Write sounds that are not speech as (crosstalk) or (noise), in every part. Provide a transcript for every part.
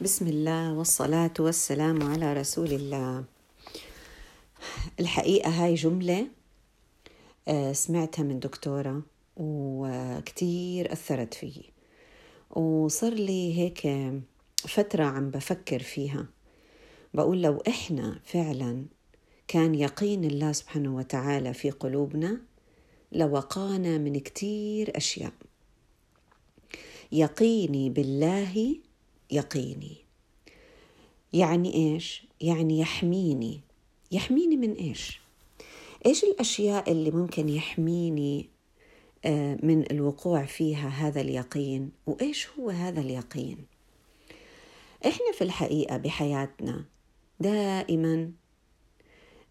بسم الله والصلاة والسلام على رسول الله الحقيقة هاي جملة آه، سمعتها من دكتورة وكتير أثرت فيي. وصار لي هيك فترة عم بفكر فيها. بقول لو إحنا فعلا كان يقين الله سبحانه وتعالى في قلوبنا لوقانا من كتير أشياء. يقيني بالله يقيني. يعني إيش؟ يعني يحميني. يحميني من إيش؟ إيش الأشياء اللي ممكن يحميني آه، من الوقوع فيها هذا اليقين؟ وإيش هو هذا اليقين؟ إحنا في الحقيقة بحياتنا دائما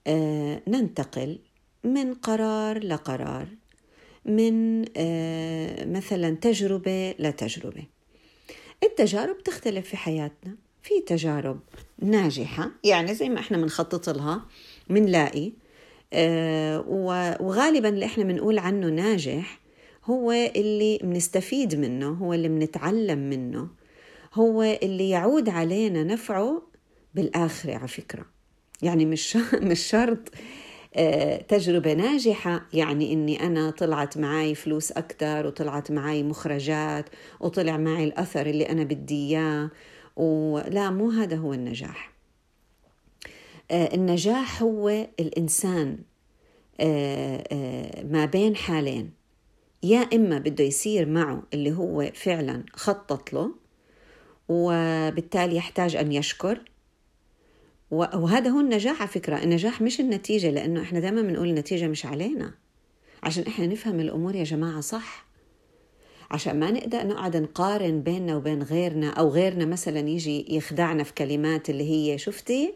آه، ننتقل من قرار لقرار من آه، مثلا تجربة لتجربة. التجارب تختلف في حياتنا. في تجارب ناجحة يعني زي ما إحنا بنخطط لها بنلاقي آه وغالبا اللي إحنا بنقول عنه ناجح هو اللي بنستفيد منه هو اللي بنتعلم منه هو اللي يعود علينا نفعه بالآخرة على فكرة. يعني مش (laughs) مش شرط تجربة ناجحة. يعني إني أنا طلعت معي فلوس أكثر وطلعت معي مخرجات وطلع معي الأثر اللي أنا بدي إياه. ولا مو هذا هو النجاح. آه، النجاح هو الإنسان آه، ما بين حالين. يا إما بده يصير معه اللي هو فعلا خطط له وبالتالي يحتاج أن يشكر وهذا هو النجاح على فكرة. النجاح مش النتيجة لأنه إحنا دائما بنقول النتيجة مش علينا. عشان إحنا نفهم الأمور يا جماعة صح. عشان ما نقدر نقعد نقارن بيننا وبين غيرنا أو غيرنا مثلا يجي يخدعنا في كلمات اللي هي شفتي؟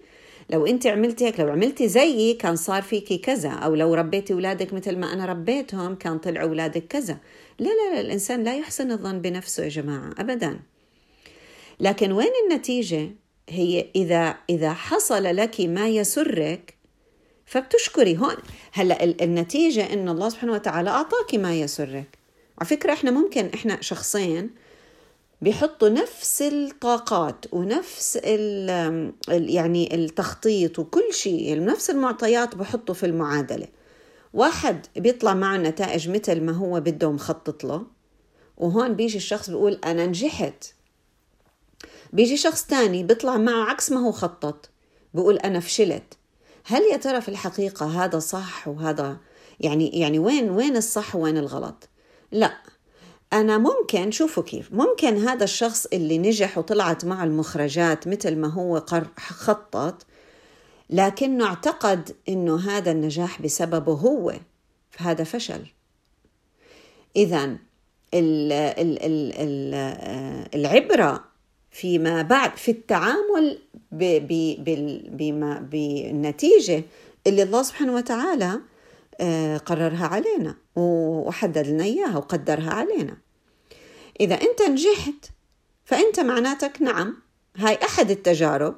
لو أنت عملتي هيك لو عملتي زيي كان صار فيكي كذا. أو لو ربيتي أولادك مثل ما أنا ربيتهم كان طلعوا أولادك كذا. لا لا لا الإنسان لا يحسن الظن بنفسه يا جماعة ابدا. لكن وين النتيجة؟ هي إذا إذا حصل لك ما يسرك فبتشكري هون. هلأ النتيجة إن الله سبحانه وتعالى أعطاك ما يسرك. على فكرة إحنا ممكن إحنا شخصين بيحطوا نفس الطاقات ونفس ال يعني التخطيط وكل شيء نفس المعطيات بحطوا في المعادلة. واحد بيطلع معه نتائج مثل ما هو بده مخطط له وهون بيجي الشخص بيقول أنا نجحت. بيجي شخص تاني بيطلع معه عكس ما هو خطط. بيقول أنا فشلت. هل يا ترى في الحقيقة هذا صح وهذا يعني يعني وين وين الصح وين الغلط؟ لا. أنا ممكن شوفوا كيف ممكن هذا الشخص اللي نجح وطلعت معه المخرجات مثل ما هو خطط لكنه اعتقد إنه هذا النجاح بسببه هو. فهذا فشل. اذا العبرة فيما بعد في التعامل بما بالنتيجة اللي الله سبحانه وتعالى آه، قررها علينا وحدد لنا إياها وقدرها علينا. إذا أنت نجحت فأنت معناتك نعم هاي أحد التجارب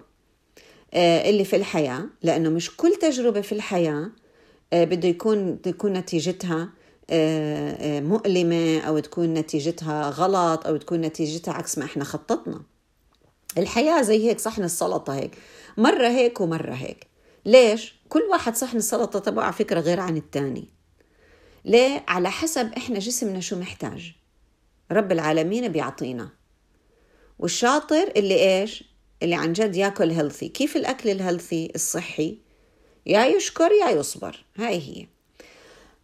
آه، اللي في الحياة لأنه مش كل تجربة في الحياة آه، بده يكون تكون نتيجتها مؤلمة أو تكون نتيجتها غلط أو تكون نتيجتها عكس ما إحنا خططنا. الحياة زي هيك صحن السلطة هيك. مرة هيك ومرة هيك. ليش؟ كل واحد صحن السلطة تبعه على فكرة غير عن التاني. ليه؟ على حسب إحنا جسمنا شو محتاج. رب العالمين بيعطينا. والشاطر اللي إيش؟ اللي عن جد ياكل healthy كيف الأكل ال healthy الصحي؟ يا يشكر يا يصبر. هاي هي.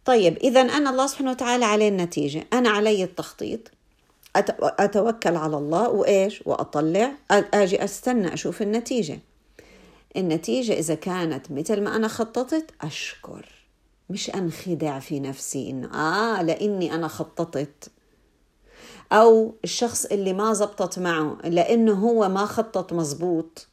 طيب إذا أنا الله سبحانه وتعالى عليه النتيجة. أنا علي التخطيط. أتوكل على الله وإيش؟ وأطلع. أجي أستنى أشوف النتيجة. النتيجة إذا كانت مثل ما أنا خططت أشكر. مش أنخدع في نفسي إنه آه لإني أنا خططت. أو الشخص اللي ما زبطت معه لأنه هو ما خطط مزبوط.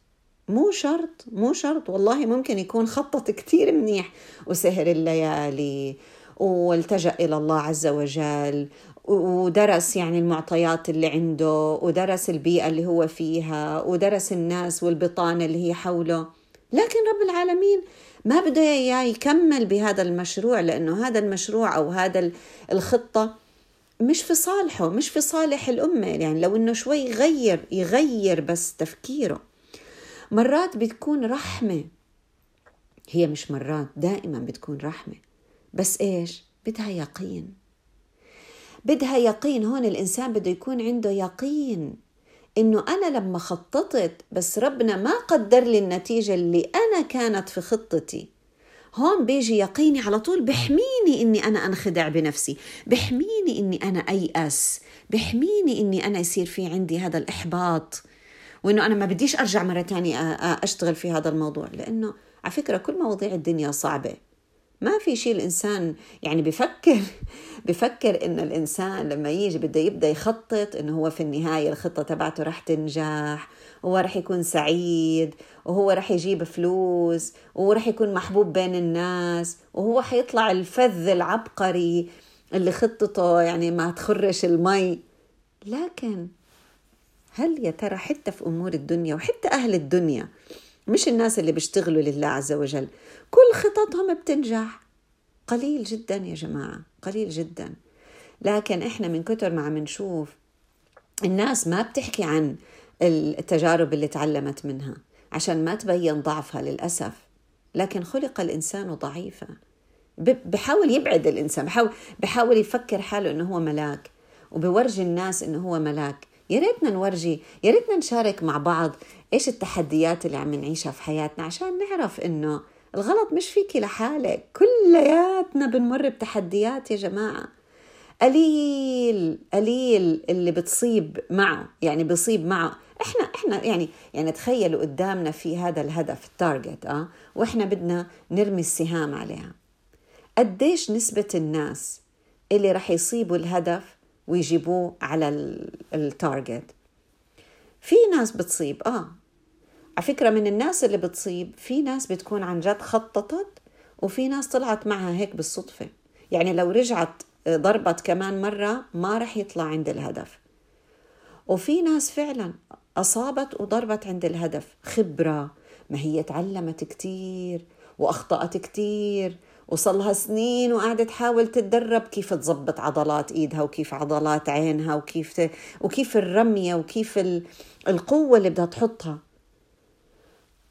مو شرط مو شرط. والله ممكن يكون خطط كتير منيح. وسهر الليالي والتجأ إلى الله عز وجل ودرس يعني المعطيات اللي عنده ودرس البيئة اللي هو فيها ودرس الناس والبطانة اللي هي حوله. لكن رب العالمين ما بده إياه يكمل بهذا المشروع لأنه هذا المشروع أو هذا الخطة مش في صالحه مش في صالح الأمة. يعني لو إنه شوي يغير يغير بس تفكيره. مرات بتكون رحمة. هي مش مرات دائما بتكون رحمة. بس إيش؟ بدها يقين. بدها يقين. هون الإنسان بده يكون عنده يقين إنه أنا لما خططت بس ربنا ما قدر لي النتيجة اللي أنا كانت في خطتي. هون بيجي يقيني على طول بحميني إني أنا أنخدع بنفسي بحميني إني أنا أيأس بحميني إني أنا يصير في عندي هذا الإحباط. وإنه أنا ما بديش أرجع مرة تانية أشتغل في هذا الموضوع. لأنه على فكرة كل مواضيع الدنيا صعبة. ما في شيء الإنسان يعني بفكر (laughs) بفكر إنه الإنسان لما يجي بده يبدأ يخطط إنه هو في النهاية الخطة تبعته رح تنجح وهو رح يكون سعيد وهو رح يجيب فلوس وهو رح يكون محبوب بين الناس وهو حيطلع الفذ العبقري اللي خطته يعني ما تخرش المي. لكن هل يا ترى حتى في أمور الدنيا وحتى أهل الدنيا مش الناس اللي بيشتغلوا لله عز وجل. كل خططهم بتنجح. قليل جدا يا جماعة قليل جدا. لكن إحنا من كتر ما عم نشوف الناس ما بتحكي عن التجارب اللي تعلمت منها عشان ما تبين ضعفها للأسف. لكن خلق الإنسان ضعيفا. بحاول يبعد الإنسان بحاول, بحاول يفكر حاله إنه هو ملاك. وبورجي الناس إنه هو ملاك. يا ريتنا نورجي يا ريتنا نشارك مع بعض إيش التحديات اللي عم نعيشها في حياتنا عشان نعرف إنه الغلط مش فيكي لحالك. كلياتنا بنمر بتحديات يا جماعة. قليل قليل اللي بتصيب معه يعني بصيب معه. إحنا إحنا يعني يعني تخيلوا قدامنا في هذا الهدف التارجت آه؟ وإحنا بدنا نرمي السهام عليها. قديش نسبة الناس اللي رح يصيبوا الهدف ويجيبوه على التارجت في ناس بتصيب آه. على فكرة من الناس اللي بتصيب في ناس بتكون عن جد خططت وفي ناس طلعت معها هيك بالصدفة. يعني لو رجعت ضربت كمان مرة ما رح يطلع عند الهدف. وفي ناس فعلا أصابت وضربت عند الهدف. خبرة ما هي تعلمت كتير وأخطأت كتير وصلها سنين وقاعدة تحاول تتدرب كيف تظبط عضلات إيدها وكيف عضلات عينها وكيف ت... وكيف الرمية وكيف ال... القوة اللي بدها تحطها.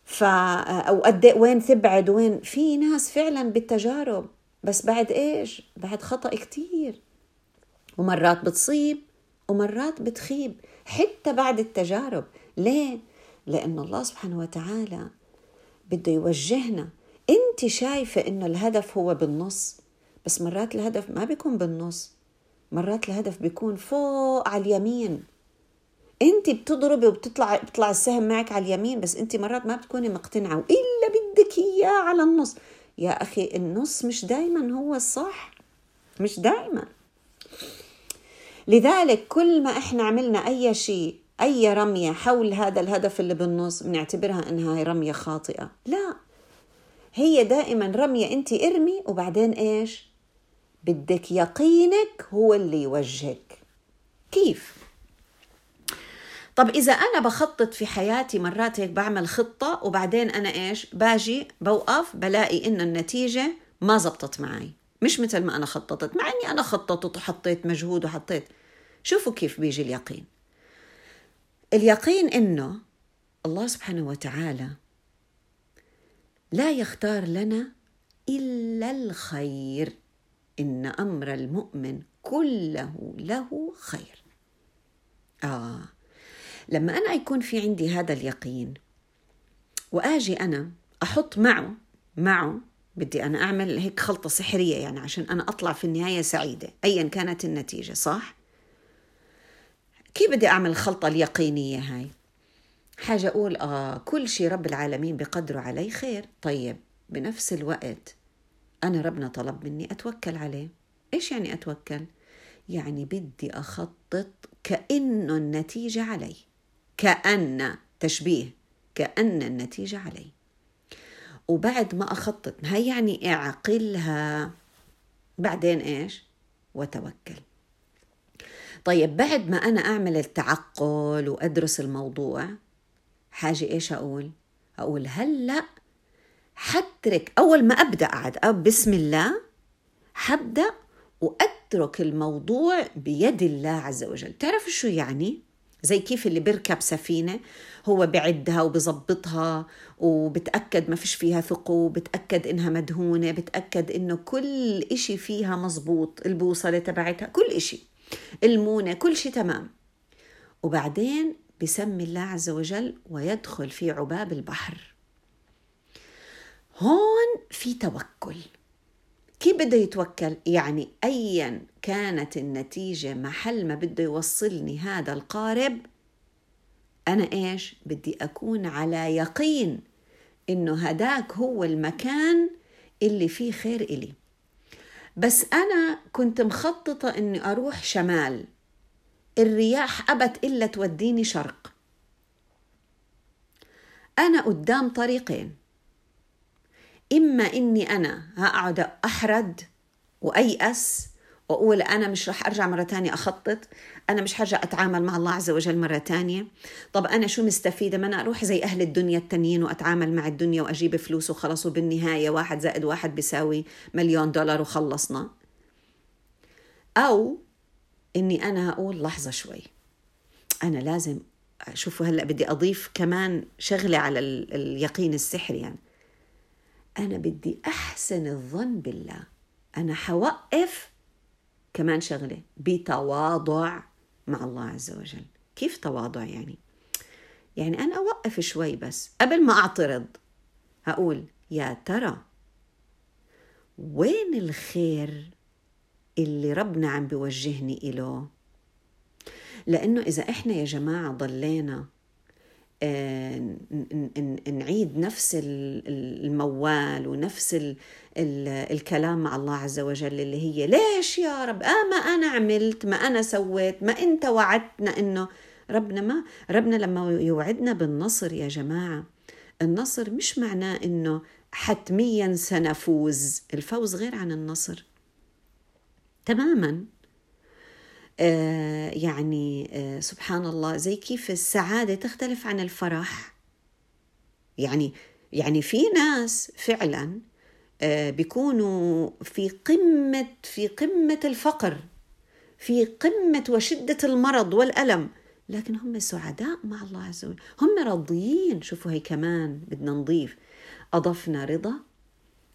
ف أو قد إيه وين تبعد وين. في ناس فعلا بالتجارب بس بعد إيش؟ بعد خطأ كتير. ومرات بتصيب ومرات بتخيب حتى بعد التجارب. ليه؟ لأن الله سبحانه وتعالى بده يوجهنا انت شايفة انه الهدف هو بالنص بس مرات الهدف ما بيكون بالنص مرات الهدف بيكون فوق على اليمين. انت بتضربي وبتطلع بيطلع السهم معك على اليمين بس انت مرات ما بتكوني مقتنعة وإلا بدك إياه على النص. يا أخي النص مش دائما هو الصح مش دائما لذلك كل ما إحنا عملنا أي شيء أي رمية حول هذا الهدف اللي بالنص بنعتبرها إنها رمية خاطئة. لا. هي دائما رمية أنت ارمي وبعدين إيش؟ بدك يقينك هو اللي يوجهك. كيف؟ طب إذا أنا بخطط في حياتي مرات هيك بعمل خطة وبعدين أنا إيش؟ باجي بوقف بلاقي إن النتيجة ما زبطت معي. مش مثل ما أنا خططت مع أني أنا خططت وحطيت مجهود وحطيت. شوفوا كيف بيجي اليقين. اليقين إنه الله سبحانه وتعالى لا يختار لنا إلا الخير إن أمر المؤمن كله له خير آه لما أنا يكون في عندي هذا اليقين وآجي أنا أحط معه معه بدي أنا أعمل هيك خلطة سحرية يعني عشان أنا أطلع في النهاية سعيدة أيا كانت النتيجة صح؟ كيف بدي أعمل الخلطة اليقينية هاي؟ حاجة أقول آه كل شيء رب العالمين بقدره علي خير. طيب بنفس الوقت أنا ربنا طلب مني أتوكل عليه. إيش يعني أتوكل؟ يعني بدي أخطط كأنه النتيجة علي. كأن تشبيه كأن النتيجة علي. وبعد ما أخطط هي يعني أعقلها. بعدين إيش؟ وتوكل طيب بعد ما أنا أعمل التعقل وأدرس الموضوع حاجة إيش أقول؟ أقول هلأ حترك أول ما أبدأ أو بسم الله حبدأ وأترك الموضوع بيد الله عز وجل. تعرف شو يعني؟ زي كيف اللي بيركب سفينة هو بعدها وبظبطها وبتأكد ما فيش فيها ثقوب بتأكد إنها مدهونة بتأكد إنه كل إشي فيها مزبوط البوصلة تبعتها كل إشي المونة كل شيء تمام. وبعدين بسمي الله عز وجل ويدخل في عباب البحر. هون في توكل. كيف بده يتوكل؟ يعني ايا كانت النتيجة محل ما بده يوصلني هذا القارب أنا إيش؟ بدي أكون على يقين إنه هداك هو المكان اللي فيه خير إلي. بس أنا كنت مخططة إني أروح شمال. الرياح أبت إلا توديني شرق. أنا قدام طريقين. إما إني أنا هقعد أحرد وأيأس وأقول أنا مش رح أرجع مرة تانية أخطط أنا مش حرجع أتعامل مع الله عز وجل مرة تانية. طب أنا شو مستفيدة؟ ما أنا أروح زي أهل الدنيا التانيين وأتعامل مع الدنيا وأجيب فلوس وخلص وبالنهاية واحد زائد واحد بيساوي مليون دولار وخلصنا. أو إني أنا أقول لحظة شوي. أنا لازم شوفوا هلأ بدي أضيف كمان شغلة على اليقين السحري يعني. أنا بدي أحسن الظن بالله. أنا حوقف كمان شغلة بتواضع مع الله عز وجل. كيف تواضع يعني؟ يعني أنا أوقف شوي بس. قبل ما أعترض هقول يا ترى وين الخير اللي ربنا عم بيوجهني إله. لأنه إذا إحنا يا جماعة ضلينا آه، نعيد نفس الموال ونفس الكلام مع الله عز وجل اللي هي ليش يا رب؟ آه ما أنا عملت ما أنا سويت ما أنت وعدتنا إنه. ربنا ما ربنا لما يوعدنا بالنصر يا جماعة النصر مش معناه إنه حتميا سنفوز. الفوز غير عن النصر. تماما. آه يعني آه سبحان الله زي كيف السعادة تختلف عن الفرح. يعني يعني في ناس فعلا آه بيكونوا في قمة في قمة الفقر في قمة وشدة المرض والألم لكن هم سعداء مع الله عز وجل. هم راضيين. شوفوا هي كمان بدنا نضيف. أضفنا رضا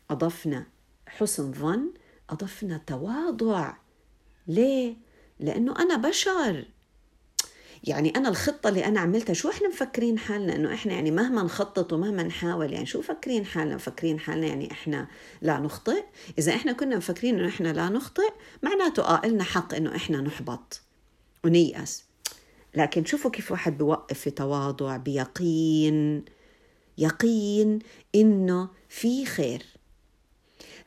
أضفنا حسن ظن أضفنا تواضع. ليه؟ لأنه أنا بشر. يعني أنا الخطة اللي أنا عملتها شو إحنا مفكرين حالنا؟ إنه إحنا يعني مهما نخطط ومهما نحاول يعني شو مفكرين حالنا؟ مفكرين حالنا يعني إحنا لا نخطئ؟ إذا إحنا كنا مفكرين إنه إحنا لا نخطئ معناته آه إلنا حق إنه إحنا نحبط ونيأس. لكن شوفوا كيف واحد بوقف في تواضع بيقين يقين إنه في خير.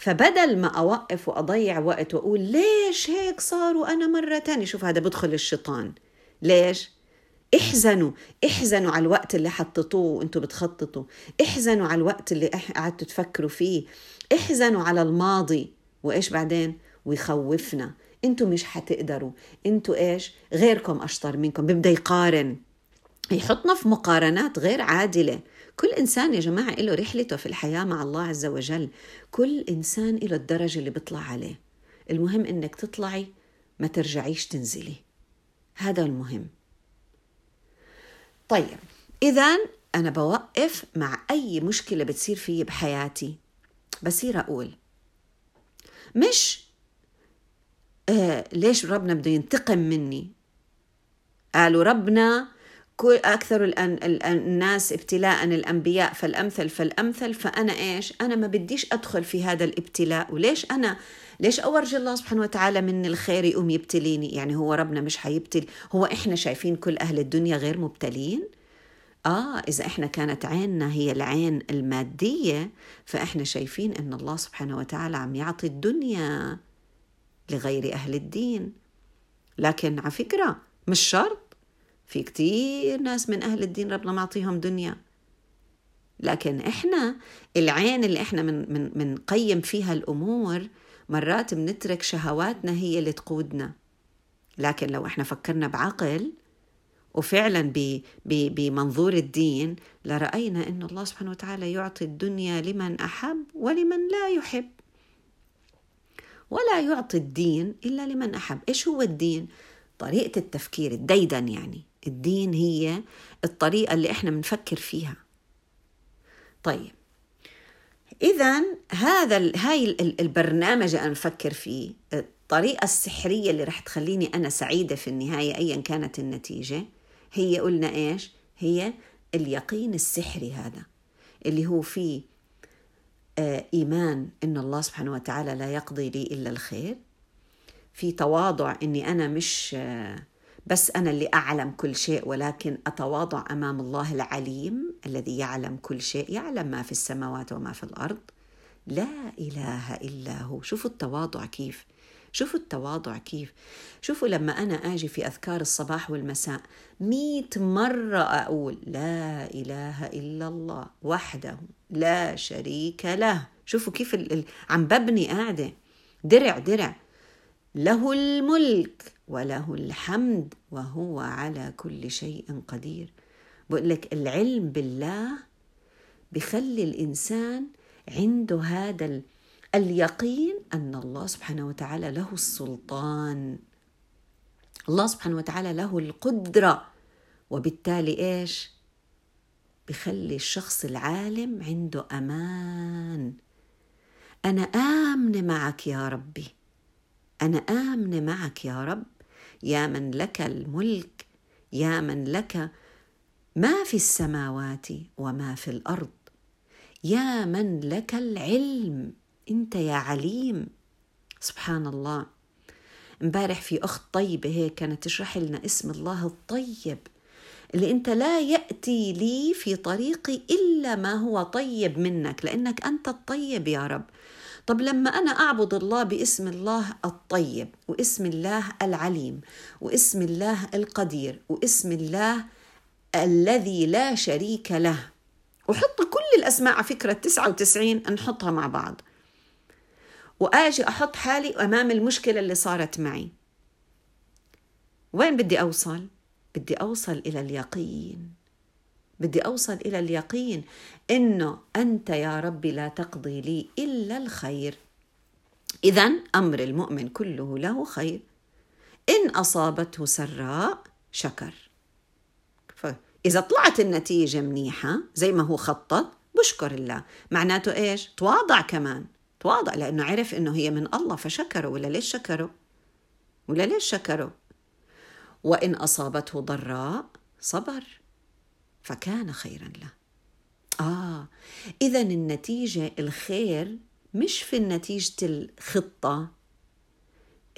فبدل ما أوقف وأضيع وقت وأقول ليش هيك صار وأنا مرة تانية شوف هذا بدخل الشيطان. ليش؟ احزنوا احزنوا على الوقت اللي حطيتوه وأنتوا بتخططوا. احزنوا على الوقت اللي قعدتوا تفكروا فيه. احزنوا على الماضي. وإيش بعدين؟ ويخوفنا. أنتوا مش حتقدروا. أنتوا إيش؟ غيركم أشطر منكم. بيبدأ يقارن. يحطنا في مقارنات غير عادلة. كل إنسان يا جماعة له رحلته في الحياة مع الله عز وجل. كل إنسان له الدرجة اللي بيطلع عليه. المهم إنك تطلعي ما ترجعيش تنزلي. هذا المهم. طيب إذا أنا بوقف مع أي مشكلة بتصير في بحياتي. بصير أقول مش آه ليش ربنا بده ينتقم مني؟ قالوا ربنا كل أكثر الناس ابتلاء الأنبياء فالأمثل فالأمثل فأنا إيش؟ أنا ما بديش أدخل في هذا الابتلاء. وليش أنا؟ ليش أورجي الله سبحانه وتعالى من الخير يقوم يبتليني؟ يعني هو ربنا مش حيبتلي هو إحنا شايفين كل أهل الدنيا غير مبتلين؟ آه إذا إحنا كانت عيننا هي العين المادية فإحنا شايفين إن الله سبحانه وتعالى عم يعطي الدنيا لغير أهل الدين. لكن على فكرة مش شرط. في كتير ناس من أهل الدين ربنا معطيهم دنيا. لكن إحنا العين اللي إحنا من, من, من قيم فيها الأمور مرات بنترك شهواتنا هي اللي تقودنا. لكن لو إحنا فكرنا بعقل وفعلا بمنظور الدين لرأينا أن الله سبحانه وتعالى يعطي الدنيا لمن أحب ولمن لا يحب. ولا يعطي الدين إلا لمن أحب. إيش هو الدين؟ طريقة التفكير الديدن يعني. الدين هي الطريقة اللي إحنا بنفكر فيها طيب إذا هذا هاي البرنامج أنا بفكر فيه الطريقة السحرية اللي رح تخليني أنا سعيدة في النهاية أيا كانت النتيجة هي قلنا إيش؟ هي اليقين السحري هذا اللي هو فيه آه، إيمان إن الله سبحانه وتعالى لا يقضي لي إلا الخير في تواضع إني أنا مش آه، بس أنا اللي أعلم كل شيء ولكن أتواضع أمام الله العليم الذي يعلم كل شيء يعلم ما في السماوات وما في الأرض. لا إله إلا هو. شوفوا التواضع كيف. شوفوا التواضع كيف. شوفوا لما أنا آجي في أذكار الصباح والمساء مئة مرة أقول لا إله إلا الله وحده لا شريك له. شوفوا كيف. عم ببني قاعدة درع درع. له الملك وله الحمد وهو على كل شيء قدير. بقول لك العلم بالله بخلي الإنسان عنده هذا اليقين أن الله سبحانه وتعالى له السلطان. الله سبحانه وتعالى له القدرة. وبالتالي إيش؟ بخلي الشخص العالم عنده أمان. أنا آمن معك يا ربي. أنا آمن معك يا رب يا من لك الملك يا من لك ما في السماوات وما في الأرض يا من لك العلم أنت يا عليم. سبحان الله امبارح في أخت طيبة هيك كانت تشرح لنا اسم الله الطيب اللي أنت لا يأتي لي في طريقي إلا ما هو طيب منك لأنك أنت الطيب يا رب. طب لما أنا أعبد الله باسم الله الطيب واسم الله العليم واسم الله القدير واسم الله الذي لا شريك له وحط كل الأسماء على فكرة 99 نحطها مع بعض. وآجي أحط حالي أمام المشكلة اللي صارت معي. وين بدي أوصل؟ بدي أوصل إلى اليقين. بدي أوصل إلى اليقين إنه أنت يا ربي لا تقضي لي إلا الخير. اذا أمر المؤمن كله له خير. إن أصابته سراء شكر. فاذا طلعت النتيجة منيحة زي ما هو خطط بشكر الله. معناته إيش؟ تواضع كمان. تواضع لأنه عرف أنه هي من الله فشكروا ولا ليش شكروا ولا ليش شكروا وإن أصابته ضراء صبر. فكان خيرا له. آه إذا النتيجة الخير مش في نتيجة الخطة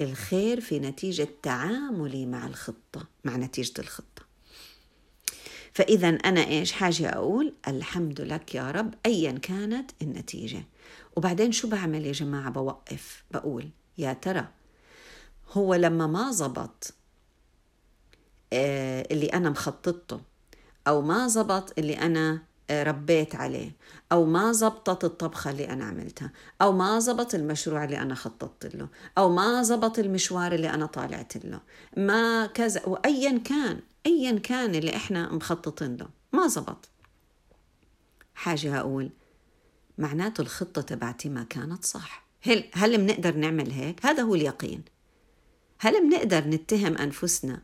الخير في نتيجة تعاملي مع الخطة مع نتيجة الخطة. فإذا أنا إيش حاجة أقول؟ الحمد لك يا رب أيا كانت النتيجة. وبعدين شو بعمل يا جماعة؟ بوقف بقول يا ترى هو لما ما زبط آه، اللي أنا مخططته أو ما زبط اللي أنا آه، ربيت عليه أو ما زبطت الطبخة اللي أنا عملتها أو ما زبط المشروع اللي أنا خططت له أو ما زبط المشوار اللي أنا طالعت له. ما كذا وأيا كان أيا كان اللي إحنا مخططين له. ما زبط. حاجة أقول معناته الخطة تبعتي ما كانت صح. هل هل بنقدر نعمل هيك؟ هذا هو اليقين. هل بنقدر نتهم أنفسنا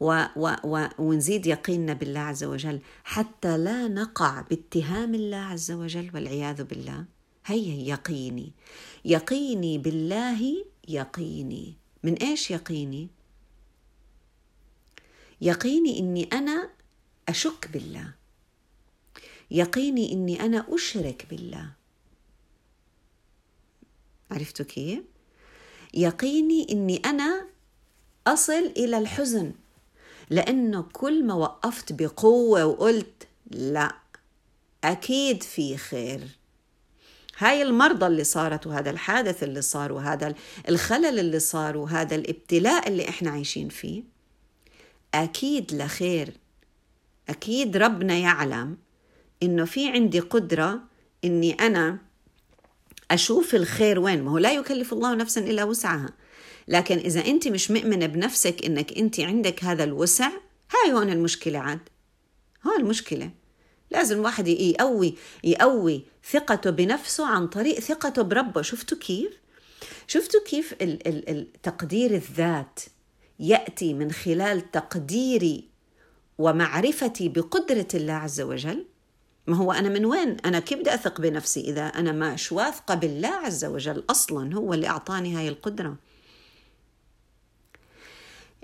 و و و ونزيد يقيننا بالله عز وجل. حتى لا نقع باتهام الله عز وجل والعياذ بالله. هي يقيني. يقيني بالله يقيني. من إيش يقيني؟ يقيني إني أنا أشك بالله. يقيني إني أنا أشرك بالله. عرفتوا كيف؟ يقيني إني أنا أصل إلى الحزن. لأنه كل ما وقفت بقوة وقلت لا أكيد في خير. هاي المرضى اللي صارت وهذا الحادث اللي صار وهذا الخلل اللي صار وهذا الابتلاء اللي إحنا عايشين فيه أكيد لخير. أكيد ربنا يعلم إنه في عندي قدرة إني أنا أشوف الخير وين. ما هو لا يكلف الله نفسا إلا وسعها. لكن إذا أنت مش مؤمنة بنفسك إنك أنت عندك هذا الوسع هاي هون المشكلة عاد. هون المشكلة. لازم الواحد يقوي يقوي ثقته بنفسه عن طريق ثقته بربه. شفتوا كيف؟ شفتوا كيف تقدير الذات يأتي من خلال تقديري ومعرفتي بقدرة الله عز وجل؟ ما هو أنا من وين؟ أنا كيف بدي أثق بنفسي إذا أنا مش واثقة بالله عز وجل أصلا هو اللي أعطاني هاي القدرة؟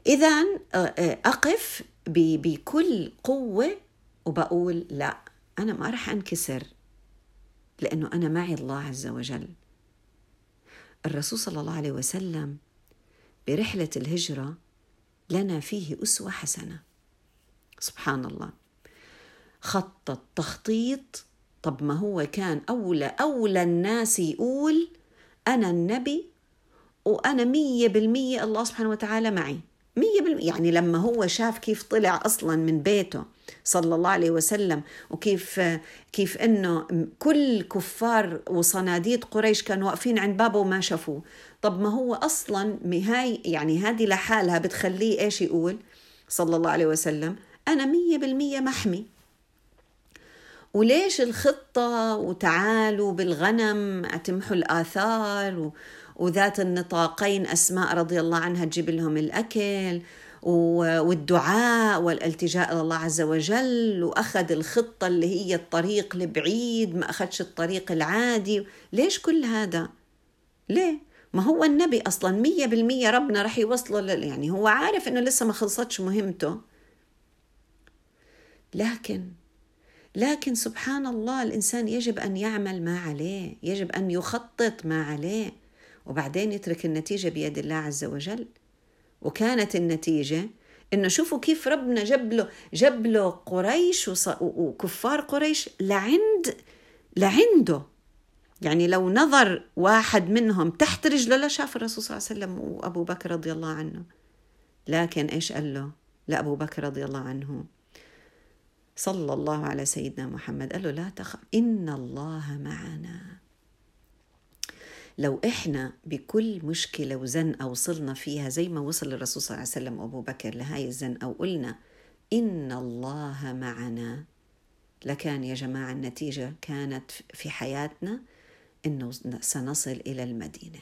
اذا آه، آه، أقف بكل قوة وبقول لا أنا ما راح أنكسر لأنه أنا معي الله عز وجل. الرسول صلى الله عليه وسلم برحلة الهجرة لنا فيه أسوة حسنة. سبحان الله. خطط تخطيط طب ما هو كان أولى أولى الناس يقول أنا النبي وأنا مية بالمية الله سبحانه وتعالى معي. مية بالمية. يعني لما هو شاف كيف طلع أصلا من بيته صلى الله عليه وسلم وكيف كيف إنه كل كفار وصناديد قريش كانوا واقفين عند بابه وما شافوه. طب ما هو أصلا هاي يعني هذه لحالها بتخليه إيش يقول صلى الله عليه وسلم؟ أنا مية بالمية محمي. وليش الخطة وتعالوا بالغنم تمحوا الآثار وذات النطاقين أسماء رضي الله عنها تجيب لهم الأكل والدعاء والالتجاء إلى الله عز وجل وأخذ الخطة اللي هي الطريق البعيد ما أخذش الطريق العادي. ليش كل هذا؟ ليه؟ ما هو النبي أصلا مية بالمية ربنا رح يوصله يعني هو عارف إنه لسه ما خلصتش مهمته. لكن لكن سبحان الله الإنسان يجب أن يعمل ما عليه يجب أن يخطط ما عليه. وبعدين يترك النتيجة بيد الله عز وجل. وكانت النتيجة إنه شوفوا كيف ربنا جاب له جاب له قريش وكفار قريش لعند لعنده. يعني لو نظر واحد منهم تحت رجله لشاف الرسول صلى الله عليه وسلم وأبو بكر رضي الله عنه. لكن إيش قال له؟ لأبو بكر رضي الله عنه. صلى الله على سيدنا محمد. قال له لا تخف إن الله معنا. لو إحنا بكل مشكلة وزنقة وصلنا فيها زي ما وصل الرسول صلى الله عليه وسلم وأبو بكر لهاي الزنقة وقلنا إن الله معنا لكان يا جماعة النتيجة كانت في حياتنا إنه سنصل إلى المدينة.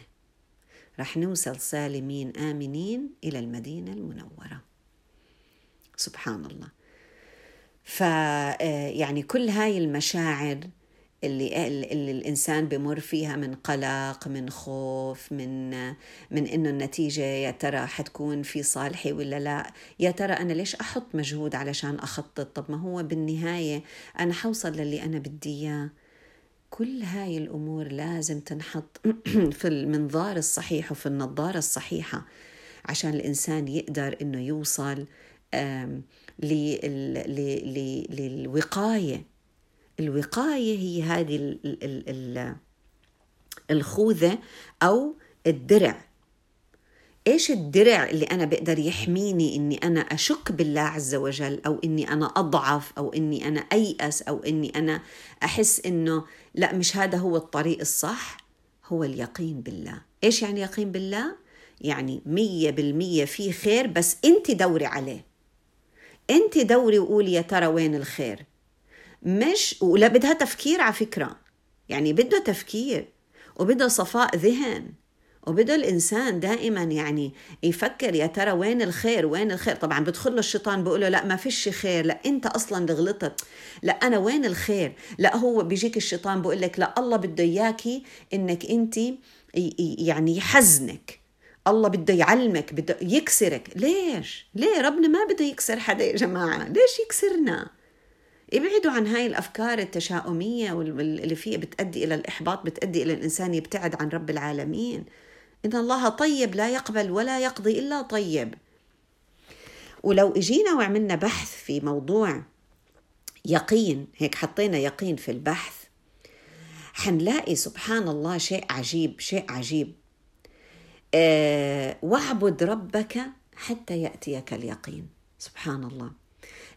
رح نوصل سالمين آمنين إلى المدينة المنورة. سبحان الله. ف آه، يعني كل هاي المشاعر اللي اللي الإنسان بمر فيها من قلق من خوف من من إنه النتيجة يا ترى حتكون في صالحي ولا لا. يا ترى أنا ليش أحط مجهود علشان أخطط؟ طب ما هو بالنهاية أنا حوصل للي أنا بدي إياه. كل هاي الأمور لازم تنحط (clears throat) في المنظار الصحيح وفي النظارة الصحيحة عشان الإنسان يقدر إنه يوصل للوقاية. الوقاية هي هذه الخوذة أو الدرع. إيش الدرع اللي أنا بقدر يحميني إني أنا أشك بالله عز وجل أو إني أنا أضعف أو إني أنا أيأس أو إني أنا أحس إنه لا مش هذا هو الطريق الصح؟ هو اليقين بالله. إيش يعني يقين بالله؟ يعني مية بالمية في خير بس أنت دوري عليه. أنت دوري وقولي يا ترى وين الخير؟ مش ولا بدها تفكير على فكرة. يعني بده تفكير وبده صفاء ذهن وبده الإنسان دائما يعني يفكر يا ترى وين الخير وين الخير. طبعا بدخل له الشيطان بيقول له لا ما فيش خير لا أنت أصلا اللي غلطت. لا أنا وين الخير؟ لا هو بيجيك الشيطان بيقول لك لا الله بده إياكي إنك أنت يعني يحزنك. الله بده يعلمك بده يكسرك. ليش؟ ليه؟ ربنا ما بده يكسر حدا يا جماعة. ليش يكسرنا؟ ابعدوا عن هاي الأفكار التشاؤمية واللي فيها بتأدي إلى الإحباط بتأدي إلى الإنسان يبتعد عن رب العالمين. إن الله طيب لا يقبل ولا يقضي إلا طيب. ولو إجينا وعملنا بحث في موضوع يقين هيك حطينا يقين في البحث حنلاقي سبحان الله شيء عجيب شيء عجيب. آه، واعبد ربك حتى يأتيك اليقين. سبحان الله.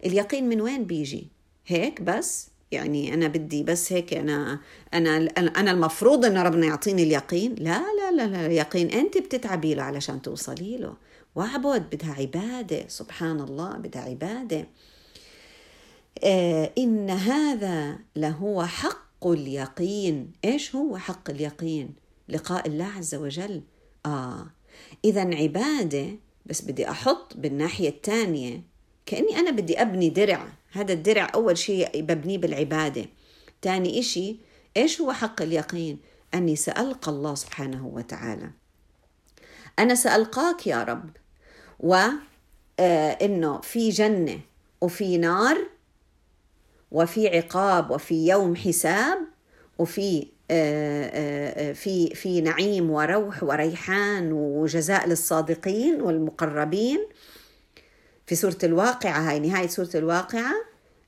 اليقين من وين بيجي؟ هيك بس يعني أنا بدي بس هيك أنا أنا أنا المفروض إنه ربنا يعطيني اليقين. لا لا لا لا اليقين أنت بتتعبي له علشان توصلي له. وأعبد بدها عبادة. سبحان الله بدها عبادة. آه إن هذا لهو حق اليقين. إيش هو حق اليقين؟ لقاء الله عز وجل. آه إذا عبادة بس بدي أحط بالناحية الثانية كأني أنا بدي أبني درع. هذا الدرع أول شيء ببنيه بالعبادة. ثاني إشي إيش هو حق اليقين؟ أني سألقى الله سبحانه وتعالى. أنا سألقاك يا رب. وإنه آه، في جنة وفي نار وفي عقاب وفي يوم حساب وفي آه، آه، في في نعيم وروح وريحان وجزاء للصادقين والمقربين. في سورة الواقعة هاي نهاية سورة الواقعة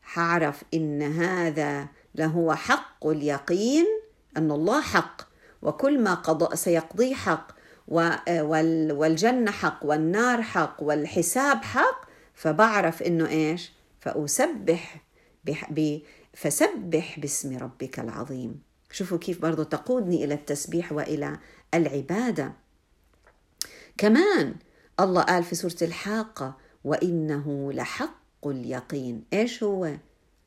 حعرف إن هذا لهو حق اليقين أن الله حق وكل ما قضى سيقضيه حق والجنة حق والنار حق والحساب حق فبعرف إنه إيش؟ فأسبح فسبح باسم ربك العظيم. شوفوا كيف برضو تقودني إلى التسبيح وإلى العبادة. كمان الله قال في سورة الحاقة وإنه لحق اليقين. إيش هو؟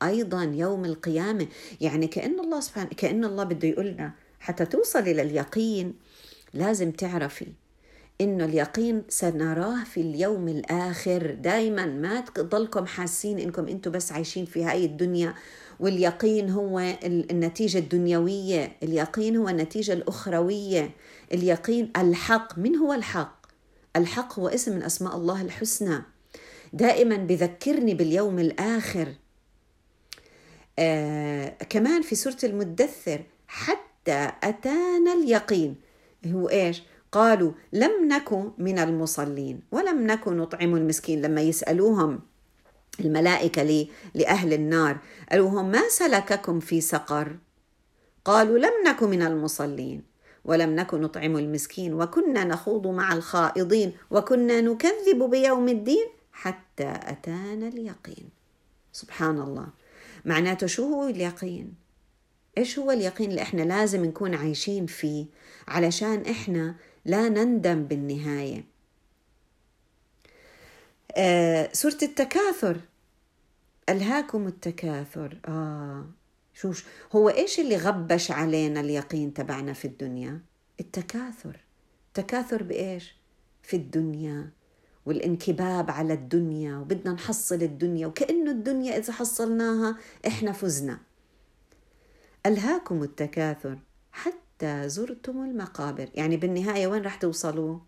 أيضا يوم القيامة. يعني كأن الله سبحانه كأن الله بده يقولنا حتى توصل إلى اليقين لازم تعرفي إنه اليقين سنراه في اليوم الآخر. دائما ما تضلكم حاسين إنكم أنتم بس عايشين في هاي الدنيا واليقين هو النتيجة الدنيوية اليقين هو النتيجة الأخروية. اليقين الحق. من هو الحق؟ الحق هو اسم من أسماء الله الحسنى. دائما بذكرني باليوم الآخر. آه كمان في سورة المدثر حتى أتانا اليقين. هو إيش؟ قالوا لم نكن من المصلين ولم نكن نطعم المسكين. لما يسألوهم الملائكة لأهل النار قالوا هم ما سلككم في سقر؟ قالوا لم نكن من المصلين ولم نكن نطعم المسكين. وكنا نخوض مع الخائضين وكنا نكذب بيوم الدين. حتى أتانا اليقين. سبحان الله. معناته شو هو اليقين؟ إيش هو اليقين اللي إحنا لازم نكون عايشين فيه علشان إحنا لا نندم بالنهاية؟ آه سورة التكاثر. ألهاكم التكاثر. آه. شو هو إيش اللي غبش علينا اليقين تبعنا في الدنيا؟ التكاثر. تكاثر بإيش؟ في الدنيا. والانكباب على الدنيا وبدنا نحصل الدنيا وكأنه الدنيا إذا حصلناها إحنا فزنا. ألهاكم التكاثر حتى زرتم المقابر. يعني بالنهاية وين رح توصلوا؟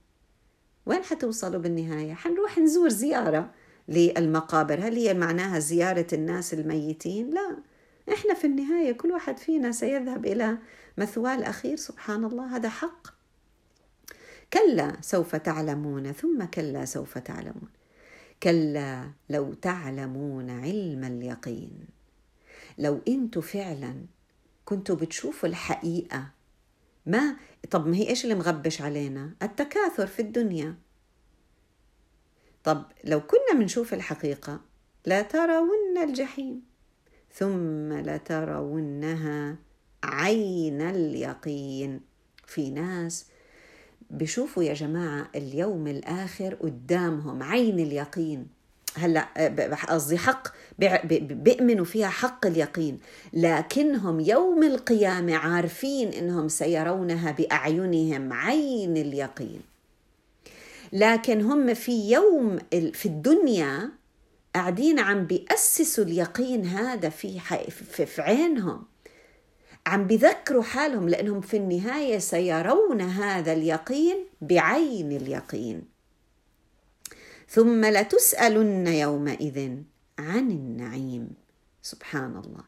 وين حتوصلوا بالنهاية؟ حنروح نزور زيارة للمقابر. هل هي معناها زيارة الناس الميتين؟ لا. إحنا في النهاية كل واحد فينا سيذهب إلى مثواه الأخير. سبحان الله هذا حق. كلا سوف تعلمون ثم كلا سوف تعلمون. كلا لو تعلمون علم اليقين. لو أنتم فعلا كنتوا بتشوفوا الحقيقة ما طب ما هي إيش اللي مغبش علينا؟ التكاثر في الدنيا. طب لو كنا بنشوف الحقيقة لا ترون الجحيم ثم لترونها عين اليقين. في ناس بشوفوا يا جماعة اليوم الآخر قدامهم عين اليقين. هلا قصدي حق بيؤمنوا فيها حق اليقين. لكنهم يوم القيامة عارفين إنهم سيرونها بأعينهم عين اليقين. لكن هم في يوم في الدنيا قاعدين عم بيأسسوا اليقين هذا في في عينهم. عم بذكروا حالهم لأنهم في النهاية سيرون هذا اليقين بعين اليقين. ثم لتسألن يومئذ عن النعيم. سبحان الله.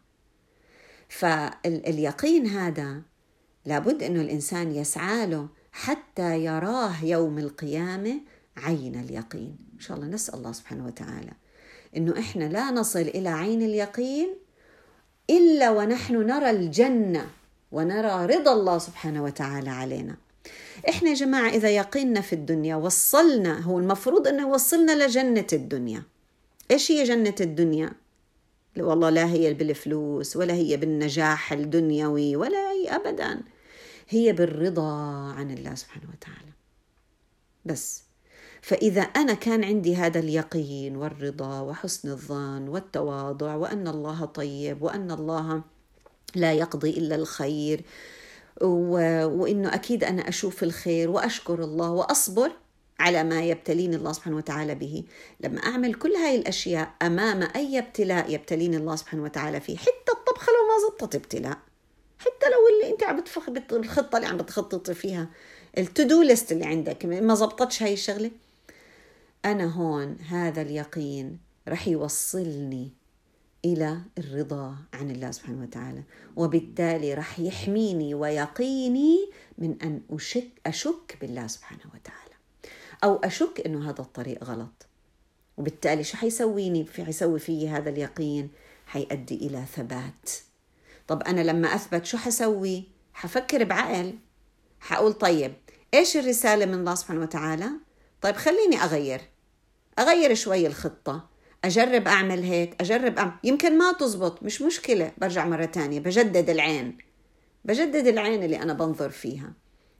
فاليقين هذا لابد انه الإنسان يسعى له حتى يراه يوم القيامة عين اليقين. إن شاء الله نسأل الله سبحانه وتعالى أنه إحنا لا نصل إلى عين اليقين إلا ونحن نرى الجنة ونرى رضا الله سبحانه وتعالى علينا. إحنا يا جماعة إذا يقينا في الدنيا وصلنا هو المفروض أنه يوصلنا لجنة الدنيا. إيش هي جنة الدنيا؟ والله لا هي بالفلوس ولا هي بالنجاح الدنيوي ولا هي ابدا. هي بالرضا عن الله سبحانه وتعالى. بس. فإذا أنا كان عندي هذا اليقين والرضا وحسن الظن والتواضع وأن الله طيب وأن الله لا يقضي إلا الخير وإنه أكيد أنا أشوف الخير وأشكر الله وأصبر على ما يبتليني الله سبحانه وتعالى به. لما أعمل كل هاي الأشياء أمام أي ابتلاء يبتليني الله سبحانه وتعالى فيه حتى الطبخة لو ما زبطت ابتلاء حتى لو اللي أنت عم بتفخ الخطة اللي عم بتخططي فيها التودو ليست اللي عندك ما زبطتش هاي الشغلة؟ أنا هون هذا اليقين رح يوصلني إلى الرضا عن الله سبحانه وتعالى. وبالتالي رح يحميني ويقيني من أن أشك أشك بالله سبحانه وتعالى. أو أشك إنه هذا الطريق غلط. وبالتالي شو حيسويني؟ حيسوي في هذا اليقين؟ حيؤدي إلى ثبات. طب أنا لما أثبت شو حسوي؟ حفكر بعقل. حقول طيب إيش الرسالة من الله سبحانه وتعالى؟ طيب خليني أغير. أغير شوي الخطة. أجرب أعمل هيك أجرب أعمل. يمكن ما تزبط مش مشكلة. برجع مرة تانية. بجدد العين. بجدد العين اللي أنا بنظر فيها.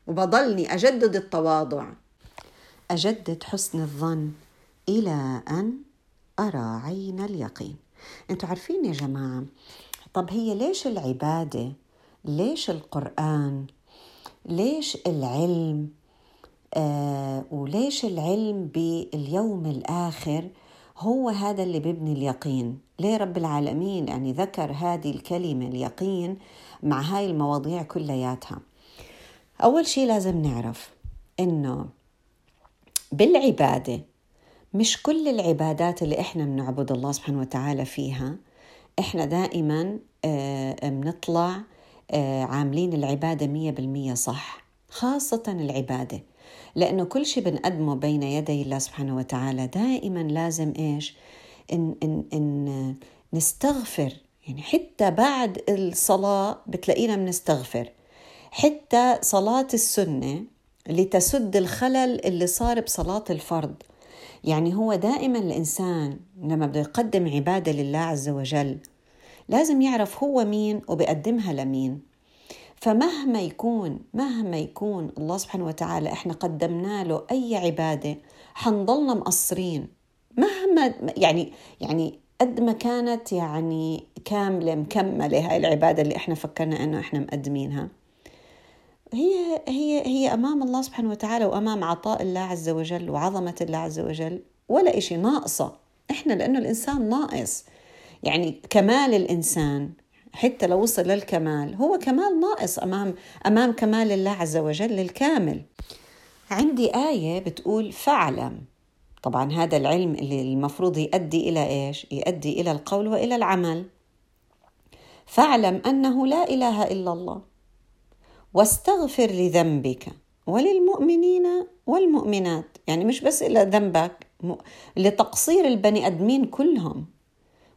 وبضلني أجدد التواضع. أجدد حسن الظن إلى أن أرى عين اليقين. أنتوا عارفين يا جماعة طب هي ليش العبادة؟ ليش القرآن؟ ليش العلم؟ آه وليش العلم باليوم الآخر هو هذا اللي بيبني اليقين؟ ليه رب العالمين يعني ذكر هذه الكلمة اليقين مع هاي المواضيع كلياتها؟ أول شيء لازم نعرف إنه بالعبادة مش كل العبادات اللي إحنا بنعبد الله سبحانه وتعالى فيها إحنا دائما آه، بنطلع آه، عاملين العبادة مية بالمية صح خاصة العبادة. لأنه كل شيء بنقدمه بين يدي الله سبحانه وتعالى دائما لازم إيش؟ إن, إن, إن نستغفر. يعني حتى بعد الصلاة بتلاقينا بنستغفر. حتى صلاة السنة لتسد الخلل اللي صار بصلاة الفرض. يعني هو دائما الإنسان لما بده يقدم عبادة لله عز وجل لازم يعرف هو مين وبقدمها لمين. فمهما يكون مهما يكون الله سبحانه وتعالى إحنا قدمنا له أي عبادة حنضلنا مقصرين. مهما يعني يعني قد ما كانت يعني كاملة مكملة هاي العبادة اللي إحنا فكرنا إنه إحنا مقدمينها. هي هي هي أمام الله سبحانه وتعالى وأمام عطاء الله عز وجل وعظمة الله عز وجل ولا إشي ناقصة. إحنا لأنه الإنسان ناقص. يعني كمال الإنسان حتى لو وصل للكمال. هو كمال ناقص امام أمام كمال الله عز وجل الكامل. عندي آية بتقول فاعلم. طبعا هذا العلم اللي المفروض يؤدي إلى إيش؟ يؤدي إلى القول وإلى العمل. فاعلم أنه لا إله إلا الله. واستغفر لذنبك وللمؤمنين والمؤمنات. يعني مش بس إلى ذنبك لتقصير البني أدمين كلهم.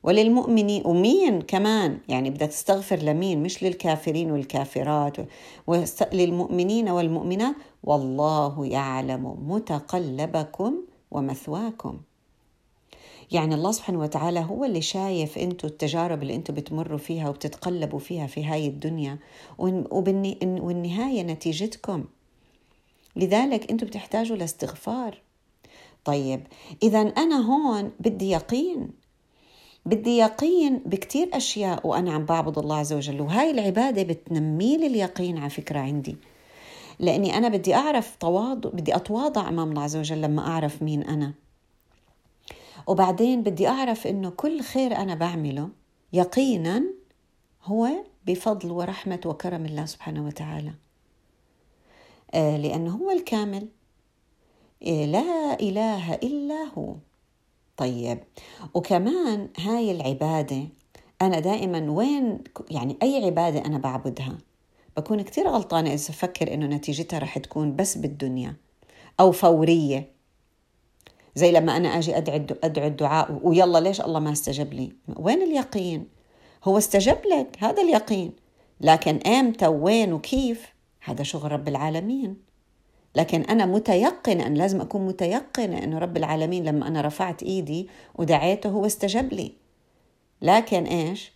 وللمؤمنين ومين كمان. يعني بدك تستغفر لمين؟ مش للكافرين والكافرات. للمؤمنين والمؤمنات. والله يعلم متقلبكم ومثواكم. يعني الله سبحانه وتعالى هو اللي شايف أنتم التجارب اللي أنتم بتمروا فيها وبتتقلبوا فيها في هاي الدنيا. والنهاية نتيجتكم. لذلك أنتم بتحتاجوا لاستغفار. طيب إذا أنا هون بدي يقين. بدي يقين بكتير أشياء وأنا عم بعبد الله عز وجل وهاي العبادة بتنمي لي اليقين على فكرة عندي. لأني أنا بدي أعرف تواضع بدي أتواضع أمام الله عز وجل لما أعرف مين أنا. وبعدين بدي أعرف إنه كل خير أنا بعمله يقينا هو بفضل ورحمة وكرم الله سبحانه وتعالى. آه، لأنه هو الكامل. آه، لا إله إلا هو. طيب. وكمان هاي العبادة أنا دائما وين يعني أي عبادة أنا بعبدها بكون كتير غلطانة إذا أفكر إنه نتيجتها رح تكون بس بالدنيا أو فورية. زي لما أنا أجي أدعي أدعو الدعاء ويلا ليش الله ما استجب لي؟ وين اليقين؟ هو استجب لك هذا اليقين. لكن إمتى؟ وين؟ وكيف؟ هذا شغل رب العالمين. لكن أنا متيقنة أن لازم أكون متيقنة أنه رب العالمين لما أنا رفعت إيدي ودعيته هو استجب لي. لكن إيش؟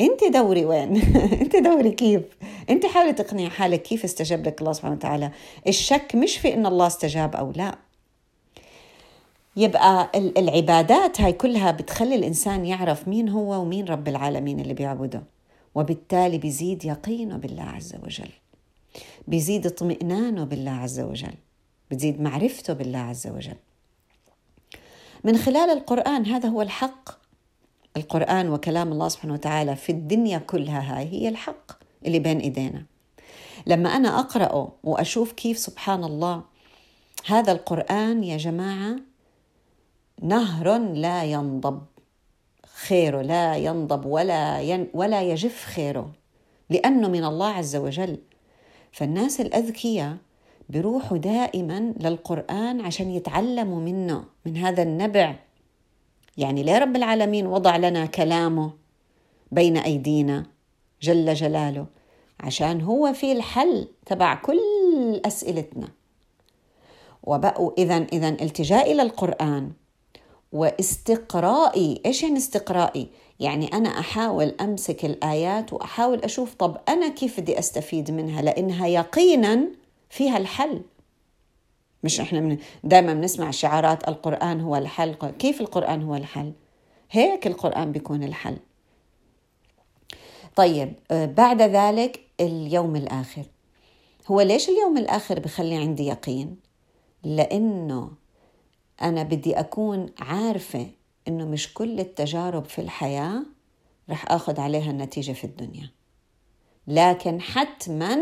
أنت دوري وين؟ (laughs) أنت دوري كيف؟ أنت حاولي تقنعي حالك كيف استجاب لك الله سبحانه وتعالى. الشك مش في أن الله استجاب أو لا. يبقى العبادات هاي كلها بتخلي الإنسان يعرف مين هو ومين رب العالمين اللي بيعبده. وبالتالي بيزيد يقينه بالله عز وجل. بيزيد اطمئنانه بالله عز وجل بتزيد معرفته بالله عز وجل. من خلال القرآن هذا هو الحق. القرآن وكلام الله سبحانه وتعالى في الدنيا كلها هاي هي الحق اللي بين إيدينا. لما أنا أقرأه وأشوف كيف سبحان الله هذا القرآن يا جماعة نهر لا ينضب خيره لا ينضب ولا ين ولا يجف خيره لأنه من الله عز وجل فالناس الأذكياء بيروحوا دائما للقرآن عشان يتعلموا منه من هذا النبع. يعني ليه رب العالمين وضع لنا كلامه بين أيدينا جل جلاله؟ عشان هو في الحل تبع كل أسئلتنا. وبقوا إذا إذا التجائي للقرآن واستقرائي. إيش يعني استقرائي؟ يعني أنا أحاول أمسك الآيات وأحاول أشوف طب أنا كيف بدي أستفيد منها؟ لأنها يقينا فيها الحل. مش إحنا من دائما بنسمع شعارات القرآن هو الحل. كيف القرآن هو الحل؟ هيك القرآن بيكون الحل. طيب آه، بعد ذلك اليوم الآخر. هو ليش اليوم الآخر بخلي عندي يقين؟ لأنه أنا بدي أكون عارفة إنه مش كل التجارب في الحياة رح آخذ عليها النتيجة في الدنيا. لكن حتما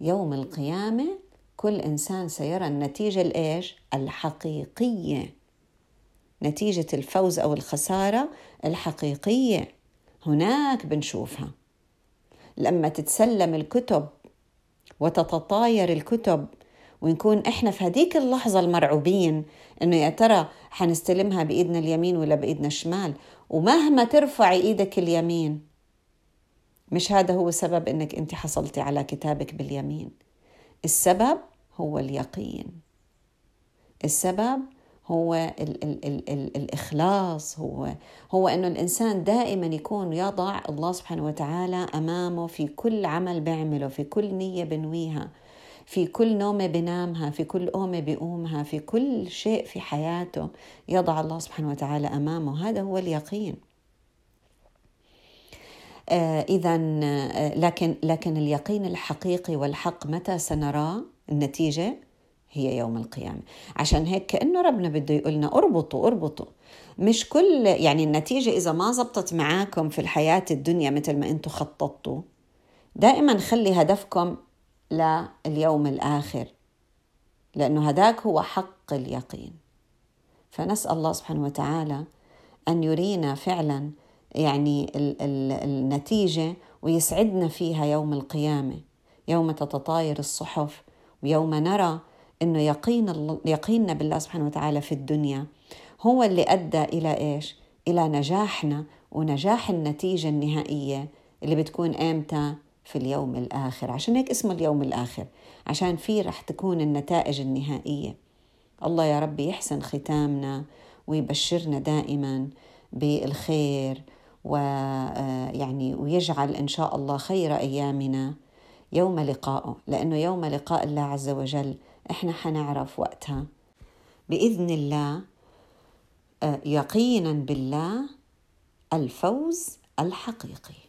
يوم القيامة كل إنسان سيرى النتيجة الإيش؟ الحقيقية. نتيجة الفوز أو الخسارة الحقيقية. هناك بنشوفها. لما تتسلم الكتب وتتطاير الكتب ونكون إحنا في هذيك اللحظة المرعوبين إنه يا ترى حنستلمها بإيدنا اليمين ولا بإيدنا الشمال؟ ومهما ترفعي إيدك اليمين مش هذا هو سبب إنك أنت حصلتي على كتابك باليمين. السبب هو اليقين. السبب هو ال ال ال ال الإخلاص. هو هو أنه الإنسان دائما يكون يضع الله سبحانه وتعالى أمامه في كل عمل بيعمله في كل نية بنويها. في كل نومة بنامها في كل قومة بيقومها في كل شيء في حياته يضع الله سبحانه وتعالى أمامه. هذا هو اليقين. آه إذا آه لكن لكن اليقين الحقيقي والحق متى سنراه؟ النتيجة هي يوم القيامة. عشان هيك كأنه ربنا بده يقولنا أربطوا أربطوا. مش كل يعني النتيجة إذا ما زبطت معاكم في الحياة الدنيا مثل ما أنتم خططتوا دائما خلي هدفكم لليوم الآخر لأنه هذاك هو حق اليقين فنسأل الله سبحانه وتعالى أن يرينا فعلا يعني النتيجة ويسعدنا فيها يوم القيامة يوم تتطاير الصحف ويوم نرى إنه يقين يقيننا بالله سبحانه وتعالى في الدنيا هو اللي أدى إلى إيش؟ إلى نجاحنا ونجاح النتيجة النهائية اللي بتكون إمتى؟ في اليوم الآخر، عشان هيك اسمه اليوم الآخر، عشان فيه رح تكون النتائج النهائية. الله يا رب يحسن ختامنا ويبشرنا دائما بالخير ويعني ويجعل إن شاء الله خير أيامنا. يوم لقائه لأنه يوم لقاء الله عز وجل إحنا حنعرف وقتها. بإذن الله آه، يقينا بالله الفوز الحقيقي.